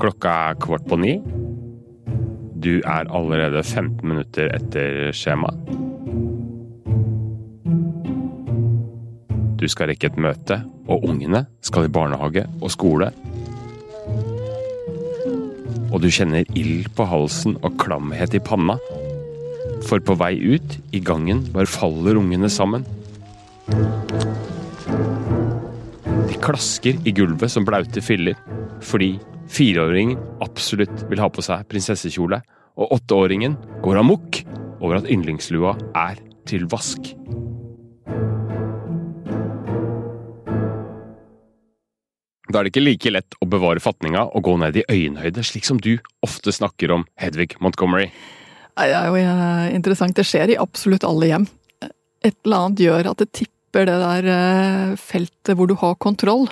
Klokka er kvart på ni. Du er allerede 15 minutter etter skjema. Du skal rekke et møte, og ungene skal i barnehage og skole. Og du kjenner ild på halsen og klamhet i panna. For på vei ut, i gangen, bare faller ungene sammen. De klasker i gulvet som blaute filler, fordi fireåringen absolutt vil ha på seg prinsessekjole, og åtteåringen går amok over at yndlingslua er til vask. Da er det ikke like lett å bevare fatninga og gå ned i øyenhøyde, slik som du ofte snakker om, Hedvig Montgomery. Det er jo eh, interessant. Det skjer i absolutt alle hjem. Et eller annet gjør at det tipper det der eh, feltet hvor du har kontroll.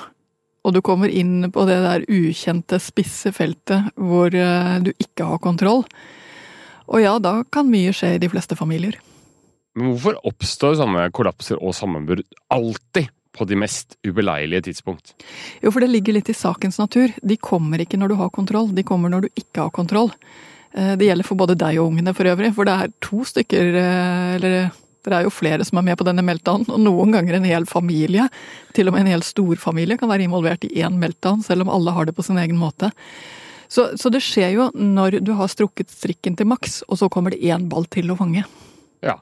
Og du kommer inn på det der ukjente, spisse feltet hvor eh, du ikke har kontroll. Og ja, da kan mye skje i de fleste familier. Men hvorfor oppstår sånne kollapser og sammenbrudd alltid på de mest ubeleilige tidspunkt? Jo, for det ligger litt i sakens natur. De kommer ikke når du har kontroll, de kommer når du ikke har kontroll. Eh, det gjelder for både deg og ungene for øvrig, for det er to stykker, eh, eller det er jo flere som er med på denne meltdown, og noen ganger en hel familie, til og med en hel storfamilie, kan være involvert i én meltdown, selv om alle har det på sin egen måte. Så, så det skjer jo når du har strukket strikken til maks, og så kommer det én ball til å fange. Ja.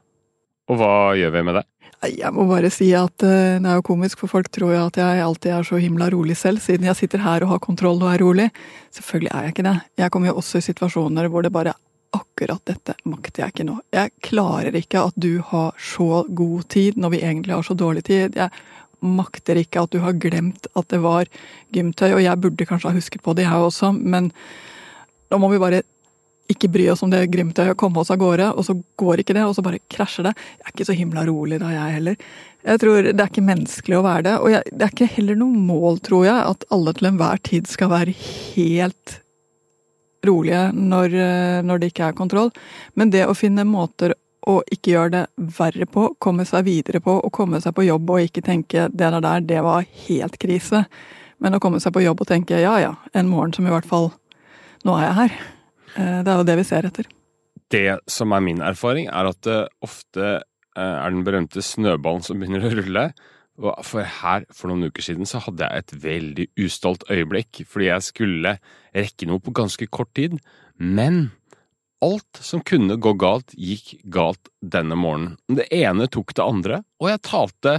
Og hva gjør vi med det? Jeg må bare si at uh, det er jo komisk, for folk tror jo at jeg alltid er så himla rolig selv, siden jeg sitter her og har kontroll og er rolig. Selvfølgelig er jeg ikke det. Jeg kommer jo også i situasjoner hvor det bare akkurat dette makter jeg ikke nå. Jeg klarer ikke at du har så god tid når vi egentlig har så dårlig tid. Jeg makter ikke at du har glemt at det var gymtøy, og jeg burde kanskje ha husket på det, jeg også, men nå må vi bare ikke bry oss om det grimtøyet, komme oss av gårde, og så går ikke det, og så bare krasjer det. Jeg er ikke så himla rolig da, jeg heller. Jeg tror Det er ikke menneskelig å være det. Og jeg, det er ikke heller noe mål, tror jeg, at alle til enhver tid skal være helt rolige når, når det ikke er kontroll. Men det å finne måter å ikke gjøre det verre på, komme seg videre på, og komme seg på jobb og ikke tenke det der, der det var helt krise. Men å komme seg på jobb og tenke ja ja, en morgen som i hvert fall Nå er jeg her. Eh, det er jo det vi ser etter. Det som er min erfaring, er at det ofte eh, er den berømte snøballen som begynner å rulle. For her, for noen uker siden, så hadde jeg et veldig ustolt øyeblikk, fordi jeg skulle rekke noe på ganske kort tid. Men alt som kunne gå galt, gikk galt denne morgenen. Det ene tok det andre, og jeg talte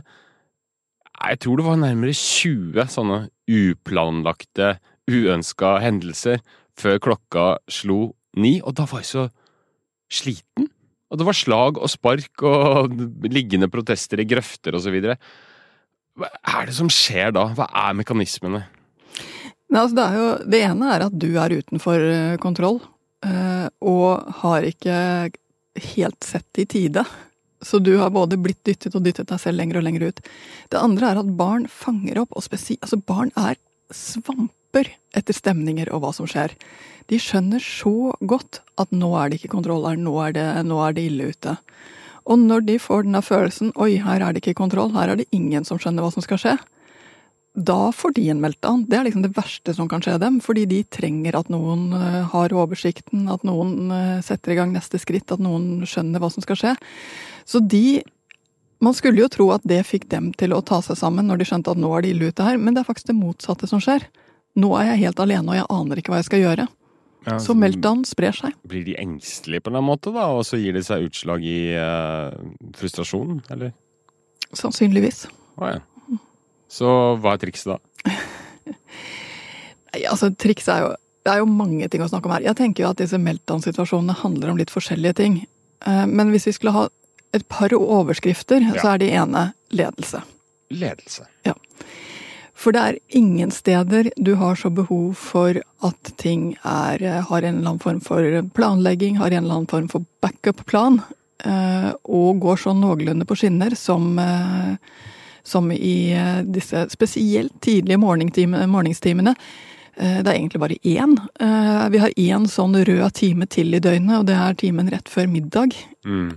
Jeg tror det var nærmere 20 sånne uplanlagte, uønska hendelser før klokka slo ni, og da var jeg så sliten. Og det var slag og spark og liggende protester i grøfter og så videre. Hva er det som skjer da? Hva er mekanismene? Nei, altså det, jo, det ene er at du er utenfor eh, kontroll, eh, og har ikke helt sett i tide. Så du har både blitt dyttet og dyttet deg selv lenger og lenger ut. Det andre er at barn fanger opp, og spesielt Altså, barn er svamper etter stemninger og hva som skjer. De skjønner så godt at nå er det ikke kontroll her, nå nå er det ille ute. Og når de får denne følelsen oi, her er det ikke kontroll, her er det ingen som skjønner hva som skal skje, da får de en meltdown. Det er liksom det verste som kan skje dem, fordi de trenger at noen eh, har oversikten, at noen eh, setter i gang neste skritt, at noen skjønner hva som skal skje. Så de man skulle jo tro at det fikk dem til å ta seg sammen når de skjønte at nå er det ille ute her, men det er faktisk det motsatte som skjer. Nå er jeg helt alene, og jeg aner ikke hva jeg skal gjøre. Ja, så, meltdown sprer seg. Blir de engstelige på en måte, da, og så gir det seg utslag i uh, frustrasjon, eller? Sannsynligvis. Å ja. Så hva er trikset da? Nei, altså, trikset er jo Det er jo mange ting å snakke om her. Jeg tenker jo at disse meltdown-situasjonene handler om litt forskjellige ting. Uh, men hvis vi skulle ha et par overskrifter, ja. så er de ene ledelse. Ledelse. Ja. For det er ingen steder du har så behov for at ting er, har en eller annen form for planlegging, har en eller annen form for backup-plan, eh, og går sånn noenlunde på skinner som, eh, som i eh, disse spesielt tidlige morgenstimene. Det er egentlig bare én. Vi har én sånn rød time til i døgnet, og det er timen rett før middag. Mm.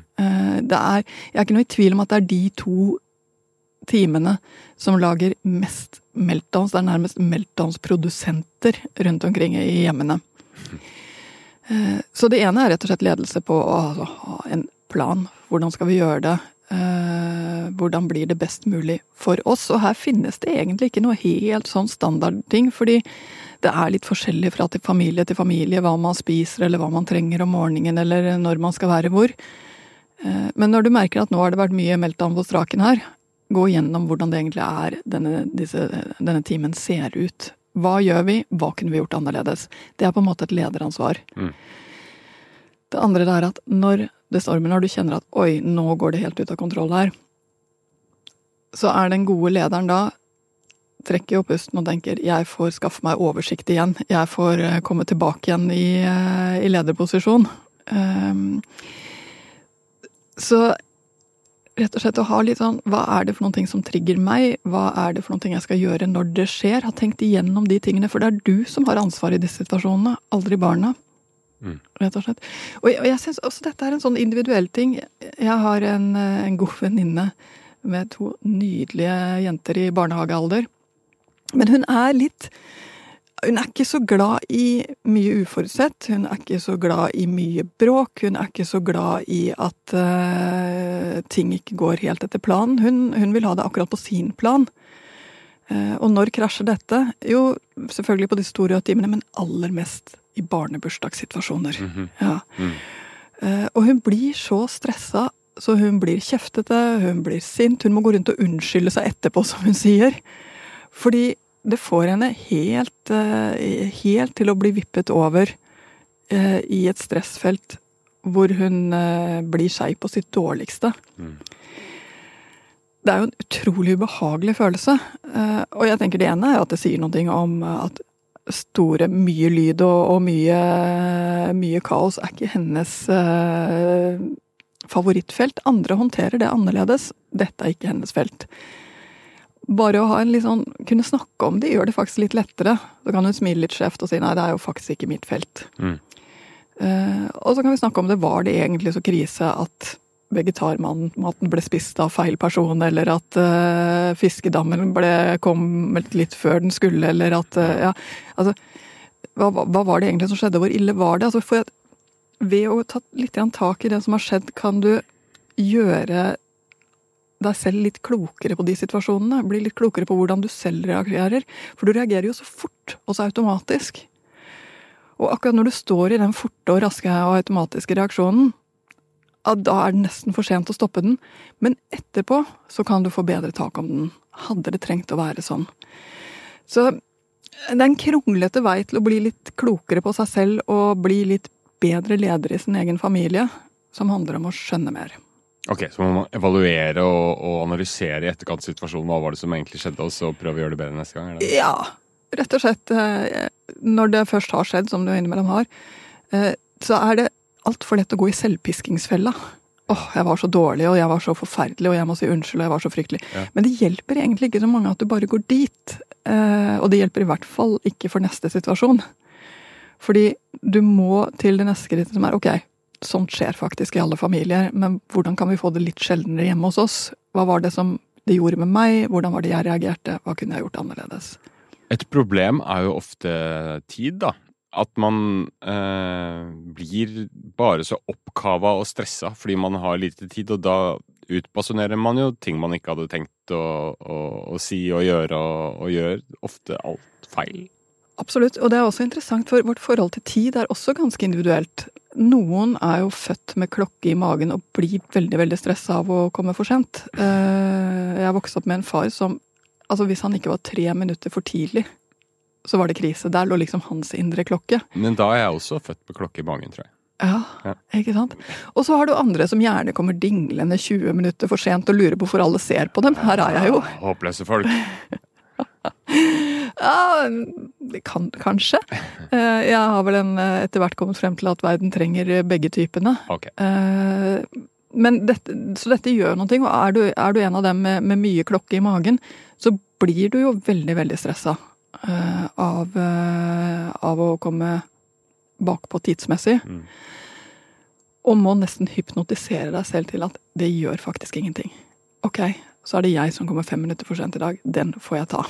Det er, jeg er ikke noe i tvil om at det er de to timene som lager mest meltdowns. Det er nærmest meltdowns-produsenter rundt omkring i hjemmene. Eh, så det ene er rett og slett ledelse på å altså, ha en plan. Hvordan skal vi gjøre det? Eh, hvordan blir det best mulig for oss? Og her finnes det egentlig ikke noe helt sånn standardting, fordi det er litt forskjellig fra til familie til familie hva man spiser eller hva man trenger om morgenen eller når man skal være hvor. Eh, men når du merker at nå har det vært mye meltdown på straken her, gå gjennom hvordan det egentlig er denne, disse, denne timen ser ut. Hva gjør vi, hva kunne vi gjort annerledes? Det er på en måte et lederansvar. Mm. Det andre er at når det stormer, når du kjenner at oi, nå går det helt ut av kontroll her, så er den gode lederen da trekker opp pusten og tenker jeg får skaffe meg oversikt igjen. Jeg får eh, komme tilbake igjen i, eh, i lederposisjon. Um, så rett og slett å ha litt sånn hva er det for noen ting som trigger meg, hva er det for noen ting jeg skal gjøre når det skjer, ha tenkt igjennom de tingene, for det er du som har ansvar i disse situasjonene, aldri barna. Mm. Rett og slett. Og, og jeg syns også dette er en sånn individuell ting. Jeg har en, en god venninne med to nydelige jenter i barnehagealder. Men hun er litt Hun er ikke så glad i mye uforutsett. Hun er ikke så glad i mye bråk. Hun er ikke så glad i at uh, ting ikke går helt etter planen. Hun, hun, vil ha det akkurat på sin plan. Uh, og når krasjer dette? Jo, selvfølgelig på de store timene, men aller mest i barnebursdagssituasjoner. Mm -hmm. ja. mm. uh, og hun blir så stressa, så hun blir kjeftete, hun blir sint. Hun må gå rundt og unnskylde seg etterpå, som hun sier. Fordi det får henne helt, uh, helt til å bli vippet over uh, i et stressfelt hvor hun blir seg på sitt dårligste. Mm. Det er jo en utrolig ubehagelig følelse. Og jeg tenker det ene er at det sier noe om at store, mye lyd og, og mye, mye, kaos er ikke hennes favorittfelt. Andre håndterer det annerledes. Dette er ikke hennes felt. Bare å ha en litt sånn, kunne snakke om det gjør det faktisk litt lettere. Så kan hun smile litt skjevt og si nei, det er jo faktisk ikke mitt felt. Mm. Uh, og så kan vi snakke om det. Var det egentlig så krise at vegetarmaten ble spist av feil person, eller at uh, fiskedammen ble, kom litt før den skulle, eller at uh, Ja, altså hva, hva, var det egentlig som skjedde? Hvor ille var det? Altså, for at ved å ta litt tak i det som har skjedd, kan du gjøre deg selv litt klokere på de situasjonene. Bli litt klokere på hvordan du selv reagerer. For du reagerer jo så fort og så automatisk. Og akkurat når du står i den forte og raske og automatiske reaksjonen, da er det nesten for sent å stoppe den. Men etterpå så kan du få bedre tak om den. Hadde det trengt å være sånn. Så det er en kronglete vei til å bli litt klokere på seg selv og bli litt bedre leder i sin egen familie, som handler om å skjønne mer. Ok, Så må man evaluere og, og analysere i etterkant situasjonen. Hva var det som egentlig skjedde, og så prøve å gjøre det bedre neste gang? Eller? Ja, rett og slett. Eh, når det først har skjedd, som du innimellom har, eh, så er det altfor lett å gå i selvpiskingsfella. Åh, oh, jeg var så dårlig, og jeg var så forferdelig, og jeg må si unnskyld, og jeg var så fryktelig. Ja. Men det hjelper egentlig ikke så mange at du bare går dit. Eh, og det hjelper i hvert fall ikke for neste situasjon. Fordi du må til det neste skrittet som er ok, sånt skjer faktisk i alle familier, men hvordan kan vi få det litt sjeldnere hjemme hos oss? Hva var det som det gjorde med meg? Hvordan var det jeg reagerte? Hva kunne jeg gjort annerledes? Et problem er jo ofte tid, da at man eh, blir bare så oppkava og stressa fordi man har lite tid, og da utbasonerer man jo ting man ikke hadde tenkt å, å, å si og gjøre, og, og, gjør ofte alt feil. Absolutt, og det er også interessant, for vårt forhold til tid er også ganske individuelt. Noen er jo født med klokke i magen og blir veldig veldig stressa av å komme for sent. Eh, jeg har vokst opp med en far som Altså, hvis han ikke var tre minutter for tidlig så var det krise. Der lå liksom hans indre klokke. Men da er jeg også født med klokke i magen, tror jeg. Ja, ja, ikke sant. Og så har du andre som gjerne kommer dinglende 20 minutter for sent og lurer på hvorfor alle ser på dem. Her er jeg jo. Håpløse folk. ja, kan, kanskje. Eh, jeg har vel en, eh, etter hvert kommet frem til at verden trenger begge typene. Okay. Eh, men dette, så dette gjør noe. Og er du, er du en av dem med, med mye klokke i magen, så blir du jo veldig, veldig stressa. Eh, av, eh, av, å komme bakpå tidsmessig. Mm. Og må nesten hypnotisere deg selv til at det gjør faktisk ingenting. Ok, så er det jeg som kommer fem minutter for sent i dag. Den får jeg ta.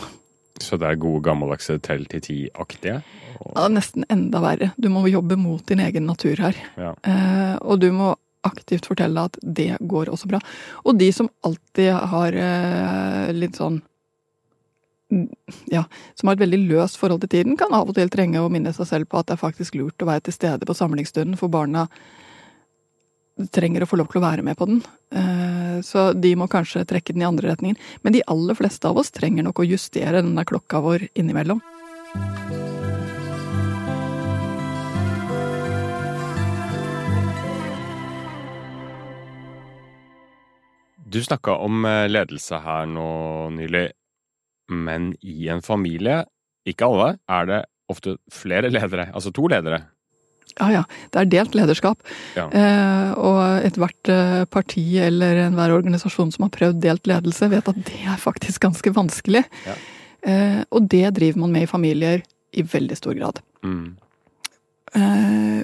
Så det er gode gammeldagse tell til ti-aktige? Ja, nesten enda verre. Du må jobbe mot din egen natur her. Ja. Eh, og du må aktivt fortelle at det går også bra. Og de som alltid har eh, litt sånn ja, som har et veldig løst forhold til tiden, kan av og til trenge å minne seg selv på at det er faktisk lurt å være til stede på samlingsstunden, for barna trenger å få lov til å være med på den. Eh, så de må kanskje trekke den i andre retningen. Men de aller fleste av oss trenger nok å justere denne klokka vår innimellom. Du snakka om eh, ledelse her nå nylig, men i en familie, ikke alle, er det ofte flere ledere, altså to ledere. Ja ja, det er delt lederskap. Ja. Eh, og ethvert eh, parti eller enhver organisasjon som har prøvd delt ledelse, vet at det er faktisk ganske vanskelig. Ja. Eh, og det driver man med i familier i veldig stor grad. Mm. Eh,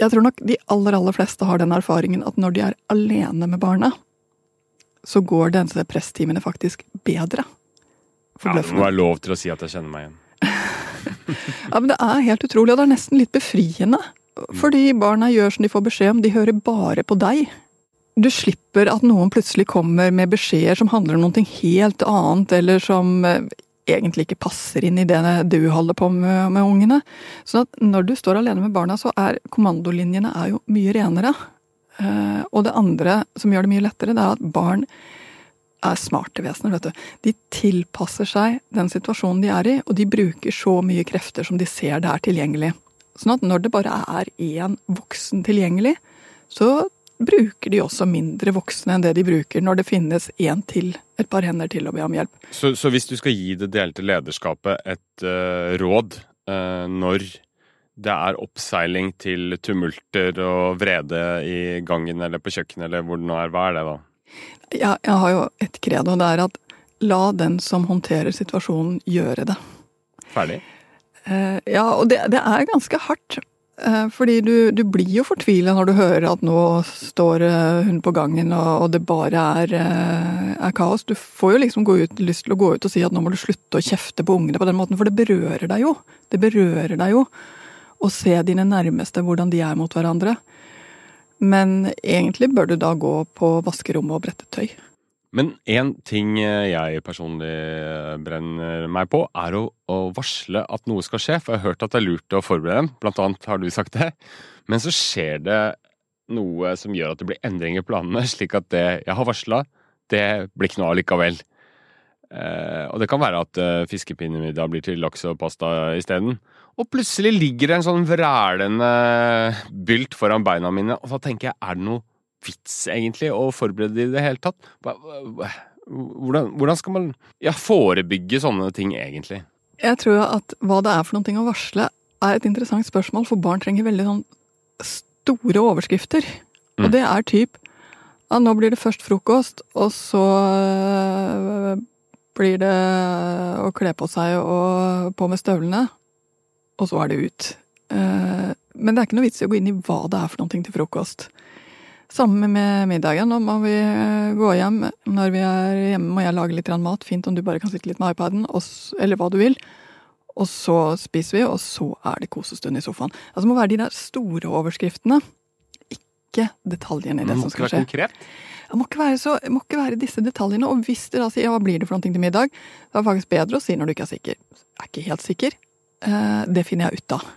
jeg tror nok de aller, aller fleste har den erfaringen at når de er alene med barna, så går disse presstimene faktisk bedre. Ja, det må være lov til å si at jeg kjenner meg igjen. Ja, men det er helt utrolig, og det er nesten litt befriende. Fordi barna gjør som de får beskjed om, de hører bare på deg. Du slipper at noen plutselig kommer med beskjeder som handler om noe helt annet, eller som eh, egentlig ikke passer inn i det du holder på med med ungene. Sånn at når du står alene med barna, så er kommandolinjene er jo mye renere. Eh, Og det andre som gjør det mye lettere, det er at barn er smarte vesener, vet du. De tilpasser seg den situasjonen de er i, og de bruker så mye krefter som de ser det er tilgjengelig. Sånn at når det bare er én voksen tilgjengelig, så bruker de også mindre voksne enn det de bruker når det finnes én til, et par hender til å be om hjelp. Så, så hvis du skal gi det delte lederskapet et uh, råd uh, når det er oppseiling til tumulter og vrede i gangen eller på kjøkkenet eller hvor det nå er, hva er det da? Jeg, jeg har jo et credo, det er at la den som håndterer situasjonen, gjøre det. Ferdig? Eh, ja, og det, det er ganske hardt. Eh, fordi du, du blir jo fortvila når du hører at nå står eh, hun på gangen og, og det bare er, er kaos. Du får jo liksom gå ut, lyst til å gå ut og si at nå må du slutte å kjefte på ungene på den måten, for det berører deg jo. Det berører deg jo å se dine nærmeste, hvordan de er mot hverandre. Men egentlig bør du da gå på vaskerommet og brette tøy. Men én ting eh, jeg personlig eh, brenner meg på, er å, å varsle at noe skal skje. For jeg har hørt at det er lurt å forberede dem, blant annet har du sagt det. Men så skjer det noe som gjør at det blir endringer i planene, slik at det jeg har varsla, det blir ikke noe av likevel. Eh, og det kan være at eh, fiskepinnemiddag blir til laks og pasta isteden. Og plutselig ligger det en sånn vrælende bylt foran beina mine, og da tenker jeg, er det noe vits egentlig å forberede det i det hele tatt? Hvordan, hvordan skal man ja, forebygge sånne ting egentlig? Jeg tror at hva det er for noe å varsle, er et interessant spørsmål, for barn trenger veldig sånn store overskrifter. Mm. Og det er typ ja, nå blir det først frokost, og så blir det å kle på seg og på med støvlene, og så er det ut. Eh, Men det er ikke noe vits i å gå inn i hva det er for noe til frokost. Samme med middagen. Nå må vi øh, gå hjem. Når vi er hjemme, må jeg lage litt mat. Fint om du bare kan sitte litt med iPaden, eller hva du vil. Og så spiser vi, og så er det kosestund i sofaen. Altså Det må være de der store overskriftene, ikke detaljene i det som skal skje. konkret. Det må ikke være, så, det må ikke være disse detaljene. Og hvis dere da sier ja, hva blir det for noe til middag, det er faktisk bedre å si når du ikke er sikker. Jeg Er ikke helt sikker. Eh, det finner jeg ut av.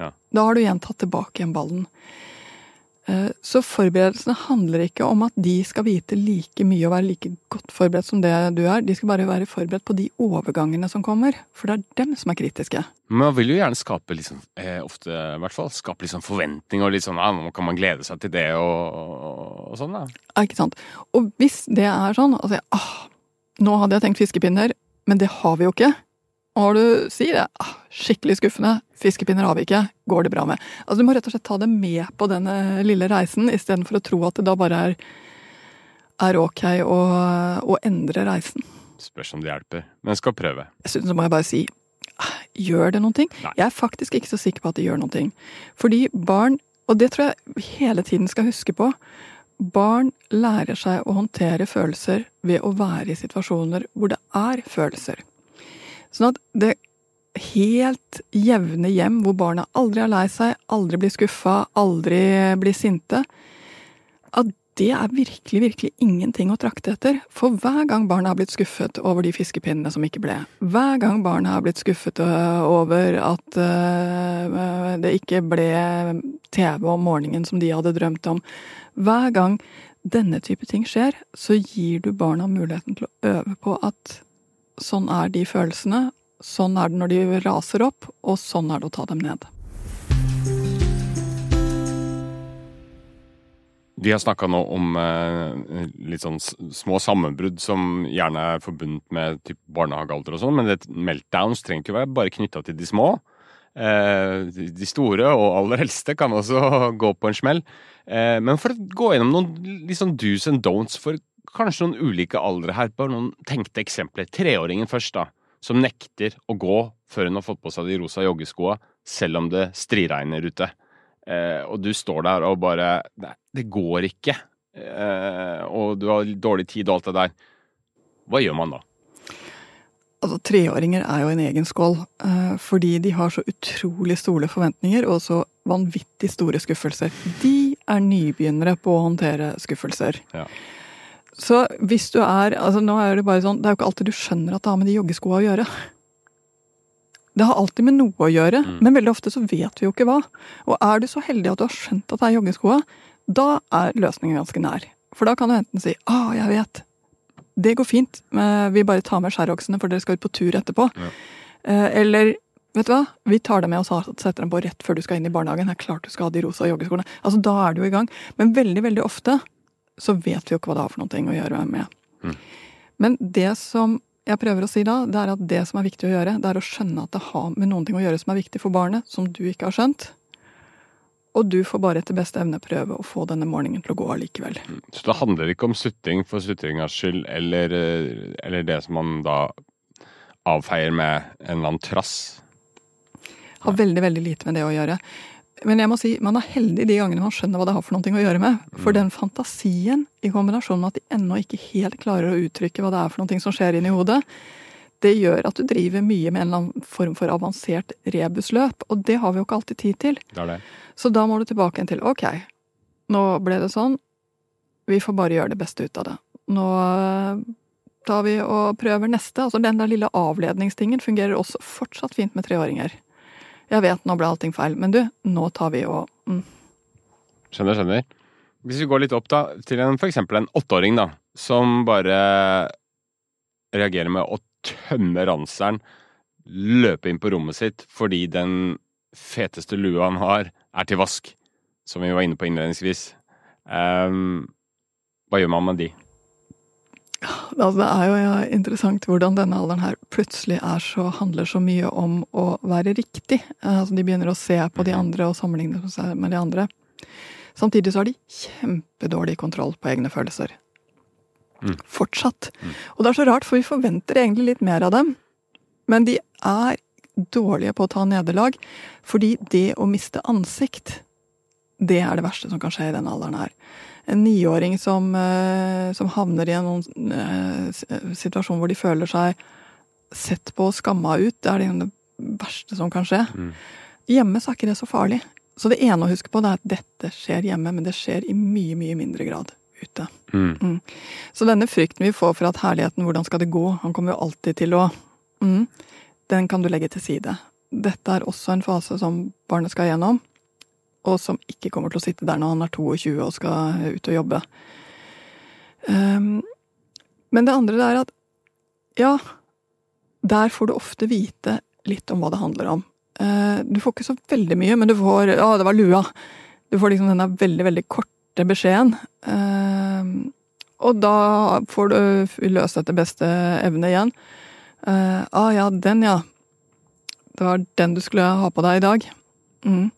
Ja. Da har du igjen tatt tilbake igjen ballen. Eh, så forberedelsene handler ikke om at de skal vite like mye og være like godt forberedt som det du er. De skal bare være forberedt på de overgangene som kommer. For det er dem som er kritiske. Men man vil jo gjerne skape liksom, eh, ofte i hvert fall, skape liksom forventninger og litt sånn, ja, nå kan man glede seg til det og, og, og sånn da. Ja, Ikke sant? Og hvis det er sånn altså, ah, Nå hadde jeg tenkt fiskepinner, men det har vi jo ikke. Og du sier det, ah, skikkelig skuffende, fiskepinner ikke, går det bra med. Altså Du må rett og slett ta det med på denne lille reisen, istedenfor å tro at det da bare er, er ok å, å endre reisen. Spørs om det hjelper, men skal prøve. Dessuten så må jeg bare si ah, gjør det noen ting? Nei. Jeg er faktisk ikke så sikker på at det gjør noen ting. Fordi barn, og det tror jeg hele tiden skal huske på, barn lærer seg å håndtere følelser ved å være i situasjoner hvor det er følelser. Sånn at det helt jevne hjem hvor barna aldri er lei seg, aldri blir skuffa, aldri blir sinte, at det er virkelig, virkelig ingenting å trakte etter. For hver gang barna har blitt skuffet over de fiskepinnene som ikke ble, hver gang barna har blitt skuffet øh, over at uh, det ikke ble TV om morgenen som de hadde drømt om, hver gang denne type ting skjer, så gir du barna muligheten til å øve på at sånn er de følelsene, sånn er det når de raser opp, og sånn er det å ta dem ned. Vi har snakka nå om eh, litt sånn små sammenbrudd som gjerne er forbundet med typ barnehagealder og sånn, men det, meltdowns trenger ikke være bare knytta til de små. Eh, de store og aller eldste kan også gå på en smell. Eh, men for å gå gjennom noen liksom do's and don'ts for kanskje noen ulike aldre her, bare noen tenkte eksempler. Treåringen først, da, som nekter å gå før hun har fått på seg de rosa joggeskoa, selv om det striregner ute. Eh, og du står der og bare Nei, det går ikke. Eh, og du har dårlig tid og alt det der. Hva gjør man da? Altså, Treåringer er jo en egen skål, eh, fordi de har så utrolig store forventninger og så vanvittig store skuffelser. De er nybegynnere på å håndtere skuffelser. Ja. Så hvis du er altså nå er Det bare sånn, det er jo ikke alltid du skjønner at det har med de joggeskoa å gjøre. Det har alltid med noe å gjøre, mm. men veldig ofte så vet vi jo ikke hva. Og er du så heldig at du har skjønt at det er joggeskoa, da er løsningen ganske nær. For da kan du enten si 'Å, ah, jeg vet'. Det går fint. Vi bare tar med skjæroksene, for dere skal ut på tur etterpå. Ja. Eh, eller vet du hva, vi tar dem med og setter dem på rett før du skal inn i barnehagen. Det er klart du skal ha de rosa joggeskoene. Altså, Da er du i gang. Men veldig, veldig ofte så vet vi jo ikke hva det har for noe å gjøre med. Mm. Men det som jeg prøver å si da, det er at det som er viktig å gjøre, det er å skjønne at det har med noen ting å gjøre som er viktig for barnet, som du ikke har skjønt. Og du får bare etter beste evne prøve å få denne morgenen til å gå allikevel. Mm. Så det handler ikke om sutting for sutringas skyld, eller, eh, eller, det som man da avfeier med en eller annen trass? Har veldig, veldig lite med det å gjøre. Men jeg må si, man er heldig de gangene man skjønner hva det har for noe å gjøre med. For mm. den fantasien, i kombinasjon med at de ennå ikke helt klarer å uttrykke hva det er for noe som skjer inni hodet, det gjør at du driver mye med en eller annen form for avansert rebusløp. Og det har vi jo ikke alltid tid til. Det det. Så da må du tilbake igjen til ok, nå ble det sånn, vi får bare gjøre det beste ut av det. Nå eh, tar vi og prøver neste. Altså den der lille avledningstingen fungerer også fortsatt fint med treåringer. Jeg vet, nå ble allting feil, men du, nå tar vi og mm. Skjønner, skjønner. Hvis vi går litt opp da, til en, for eksempel en åtteåring da, som bare reagerer med å tømme ranseren, løpe inn på rommet sitt fordi den feteste lua han har, er til vask, som vi var inne på innledningsvis. Um, hva gjør man med de? Altså, det er jo interessant hvordan denne alderen her plutselig så, handler så mye om å være riktig. Altså, de begynner å se på de mhm. andre og sammenligne seg med de andre. Samtidig så har de kjempedårlig kontroll på egne følelser. Mm. Fortsatt. Mm. Og det er så rart, for vi forventer egentlig litt mer av dem. Men de er dårlige på å ta nederlag. Fordi det å miste ansikt, det er det verste som kan skje i denne alderen her en niåring som, eh, som, havner i en uh, situasjon hvor de føler seg sett på og skamma ut, det er det verste som kan skje. Mm. Hjemme så er ikke det så farlig. Så det ene å huske på, det er at dette skjer hjemme, men det skjer i mye, mye mindre grad ute. Mm. Mm. Så denne frykten vi får for at herligheten, hvordan skal det gå, han kommer jo alltid til å mm, Den kan du legge til side. Dette er også en fase som barnet skal gjennom og som ikke kommer til å sitte der når han er 22 og skal ut og jobbe. Um, men det andre er at ja, der får du ofte vite litt om hva det handler om. Uh, du får ikke så veldig mye, men du får Ja, det var lua. Du får liksom denne veldig, veldig korte beskjeden. Uh, og da får du løst etter beste evne igjen. Uh, ah ja, den ja. Det var den du skulle ha på deg i dag. Mm.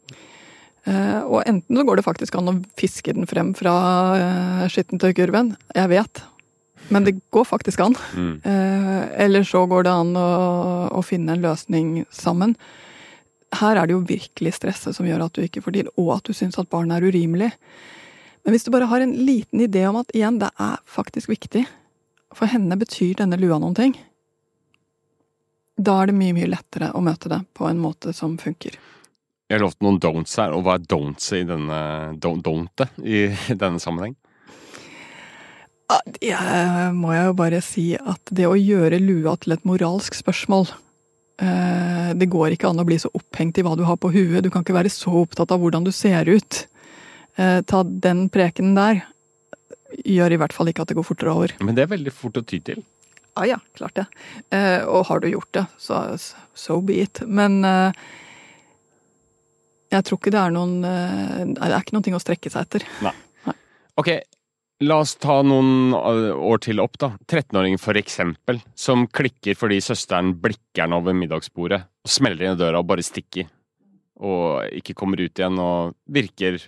Eh, og enten så går det faktisk an å fiske den frem fra uh, skittentøykurven. Jeg vet. Men det går faktisk an. Mm. Uh, eller så går det an å, å, finne en løsning sammen. Her er det jo virkelig stresset som gjør at du ikke får til, og at du syns at barnet er urimelig. Men hvis du bare har en liten idé om at igjen, det er faktisk viktig For henne betyr denne lua noen ting. Da er det mye, mye lettere å møte det på en måte som funker. Jeg har lovt noen don'ts her, og hva er don'ts i denne don't, i denne sammenheng? Ja, må jeg jo bare si at det å gjøre lua til et moralsk spørsmål eh, Det går ikke an å bli så opphengt i hva du har på huet. Du kan ikke være så opptatt av hvordan du ser ut. Eh, ta den prekenen der. Gjør i hvert fall ikke at det går fortere over. Men det er veldig fort å ty til. Ja ja, klart det. Eh, og har du gjort det, så so be it. Men jeg tror ikke det er noen Det er ikke noe å strekke seg etter. Nei. Ok, La oss ta noen år til opp, da. 13-åringen for eksempel, som klikker fordi søsteren blikker han over middagsbordet og smeller inn i døra og bare stikker. Og ikke kommer ut igjen og virker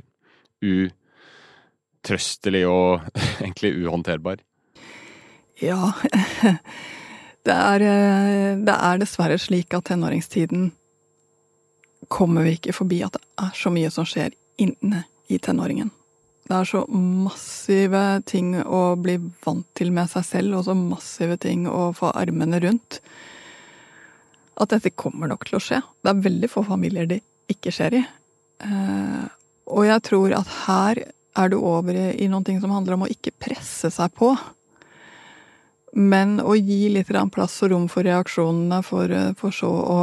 utrøstelig og egentlig uhåndterbar. Ja det er, det er dessverre slik at tenåringstiden kommer vi ikke forbi at det er så mye som skjer inne i tenåringen. Det er så massive ting å bli vant til med seg selv, og så massive ting å få armene rundt, at dette kommer nok til å skje. Det er veldig få familier det ikke skjer i. Eh, og jeg tror at her er du over i noen ting som handler om å ikke presse seg på. Men å gi litt plass og rom for reaksjonene, for, for så å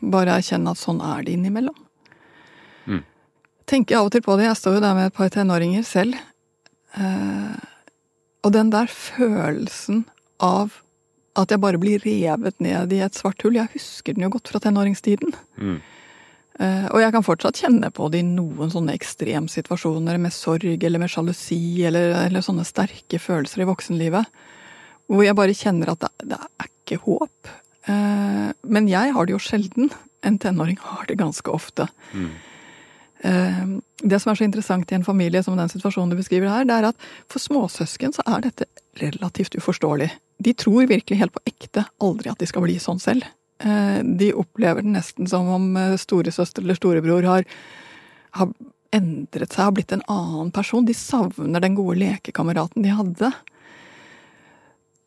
bare erkjenne at sånn er det innimellom tenker av og til på det. Jeg står jo der med et par tenåringer selv. Eh, og den der følelsen av at jeg bare blir revet ned i et svart hull Jeg husker den jo godt fra tenåringstiden. Mm. Eh, og jeg kan fortsatt kjenne på det i noen sånne ekstremsituasjoner med sorg eller med sjalusi eller, eller, sånne sterke følelser i voksenlivet. Hvor jeg bare kjenner at det, det er ikke håp. Eh, men jeg har det jo sjelden. En tenåring har det ganske ofte. Mm. Eh, det som er så interessant i en familie som den situasjonen du beskriver her, det er at for småsøsken så er dette relativt uforståelig. De tror virkelig helt på ekte aldri at de skal bli sånn selv. Eh, de opplever det nesten som om storesøster eller storebror har, har endret seg, har blitt en annen person. De savner den gode lekekameraten de hadde.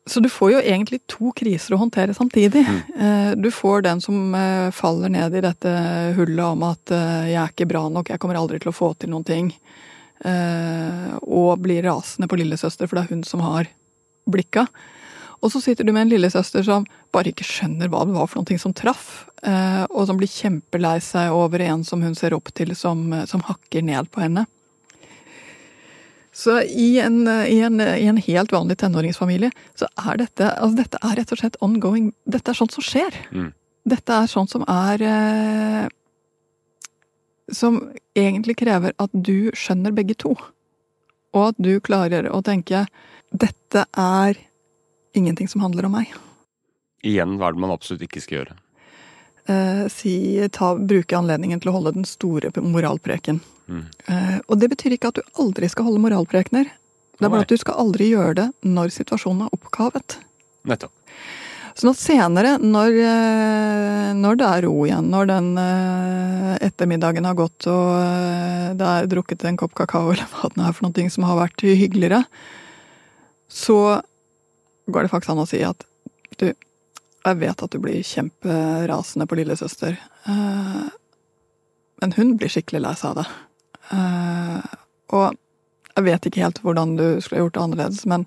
Så du får jo egentlig to kriser å håndtere samtidig. Mm. Eh, du får den som eh, faller ned i dette hullet om at eh, 'jeg er ikke bra nok, jeg kommer aldri til å få til noen ting', og blir rasende på lillesøster, for det er hun som har blikka. Og så sitter du med en lillesøster som bare ikke skjønner hva det var for noe som traff, og som blir kjempelei seg over en som hun ser opp til, som, som hakker ned på henne. Så i en, i, en, i en, helt vanlig tenåringsfamilie så er dette altså dette er rett og slett ongoing. Dette er sånt som skjer. Mm. Dette er sånt som er eh, Som egentlig krever at du skjønner begge to. Og at du klarer å tenke dette er ingenting som handler om meg. Igjen, hva er det man absolutt ikke skal gjøre? Eh, si, ta, bruke anledningen til å holde den store moralpreken. Mm. Uh, og det betyr ikke at du aldri skal holde moralprekener. Det er bare at du skal aldri gjøre det når situasjonen er oppkavet. Nettopp. Sånn at senere, når, eh, når, det er ro igjen, når den eh, ettermiddagen har gått og det er drukket en kopp kakao eller hva det er for noe som har vært hyggeligere, så går det faktisk an å si at du, jeg vet at du blir kjemperasende på lillesøster, men hun blir skikkelig lei seg av det. Uh, og jeg vet ikke helt hvordan du skulle gjort det annerledes, men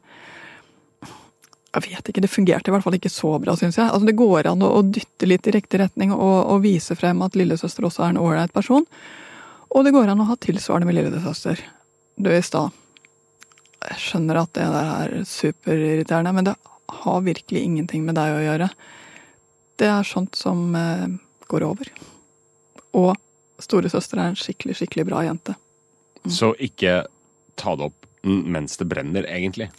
jeg vet ikke, det fungerte i hvert fall ikke så bra, syns jeg. Altså, det går an å, å, dytte litt i riktig retning og, og vise frem at lillesøster også er en ålreit person. Og det går an å ha tilsvarende med lillesøster. Du i stad. Jeg skjønner at det der er superirriterende, men det har virkelig ingenting med deg å gjøre. Det er sånt som eh, går over. Og storesøster er en skikkelig, skikkelig bra jente. Mm. Så ikke ta det opp mens det brenner, egentlig?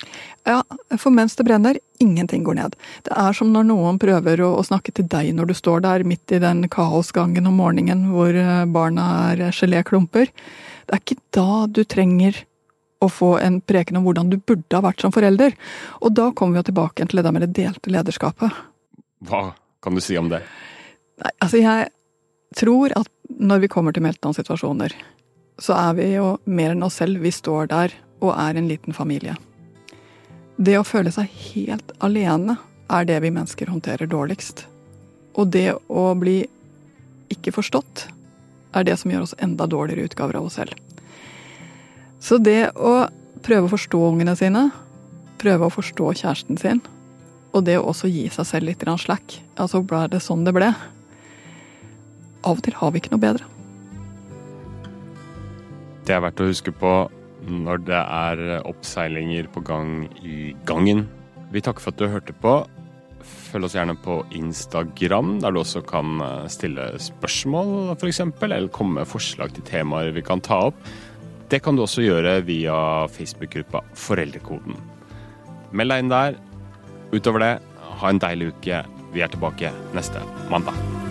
Ja, for mens det brenner, ingenting går ned. Det er som når noen prøver å, å snakke til deg når du står der midt i den kaosgangen om morgenen hvor eh, barna er geléklumper. Det er ikke da du trenger å få en preken om hvordan du burde ha vært som forelder. Og da kommer vi jo tilbake til det der med det delte lederskapet. Hva kan du si om det? Nei, altså jeg tror at når vi kommer til meltdown-situasjoner, så er vi jo mer enn oss selv. Vi står der og er en liten familie. Det å føle seg helt alene er det vi mennesker håndterer dårligst. Og det å bli ikke forstått er det som gjør oss enda dårligere utgaver av oss selv. Så det å prøve å forstå ungene sine, prøve å forstå kjæresten sin, og det å også gi seg selv litt slack, altså ble det sånn det ble. Av og til har vi ikke noe bedre. Det er verdt å huske på når det er oppseilinger på gang i gangen. Vi takker for at du hørte på. Følg oss gjerne på Instagram, der du også kan eh, stille spørsmål f.eks., eller komme med forslag til temaer vi kan ta opp. Det kan du også gjøre via Facebook-gruppa Foreldrekoden. Meld deg inn der. Utover det, ha en deilig uke. Vi er tilbake neste mandag.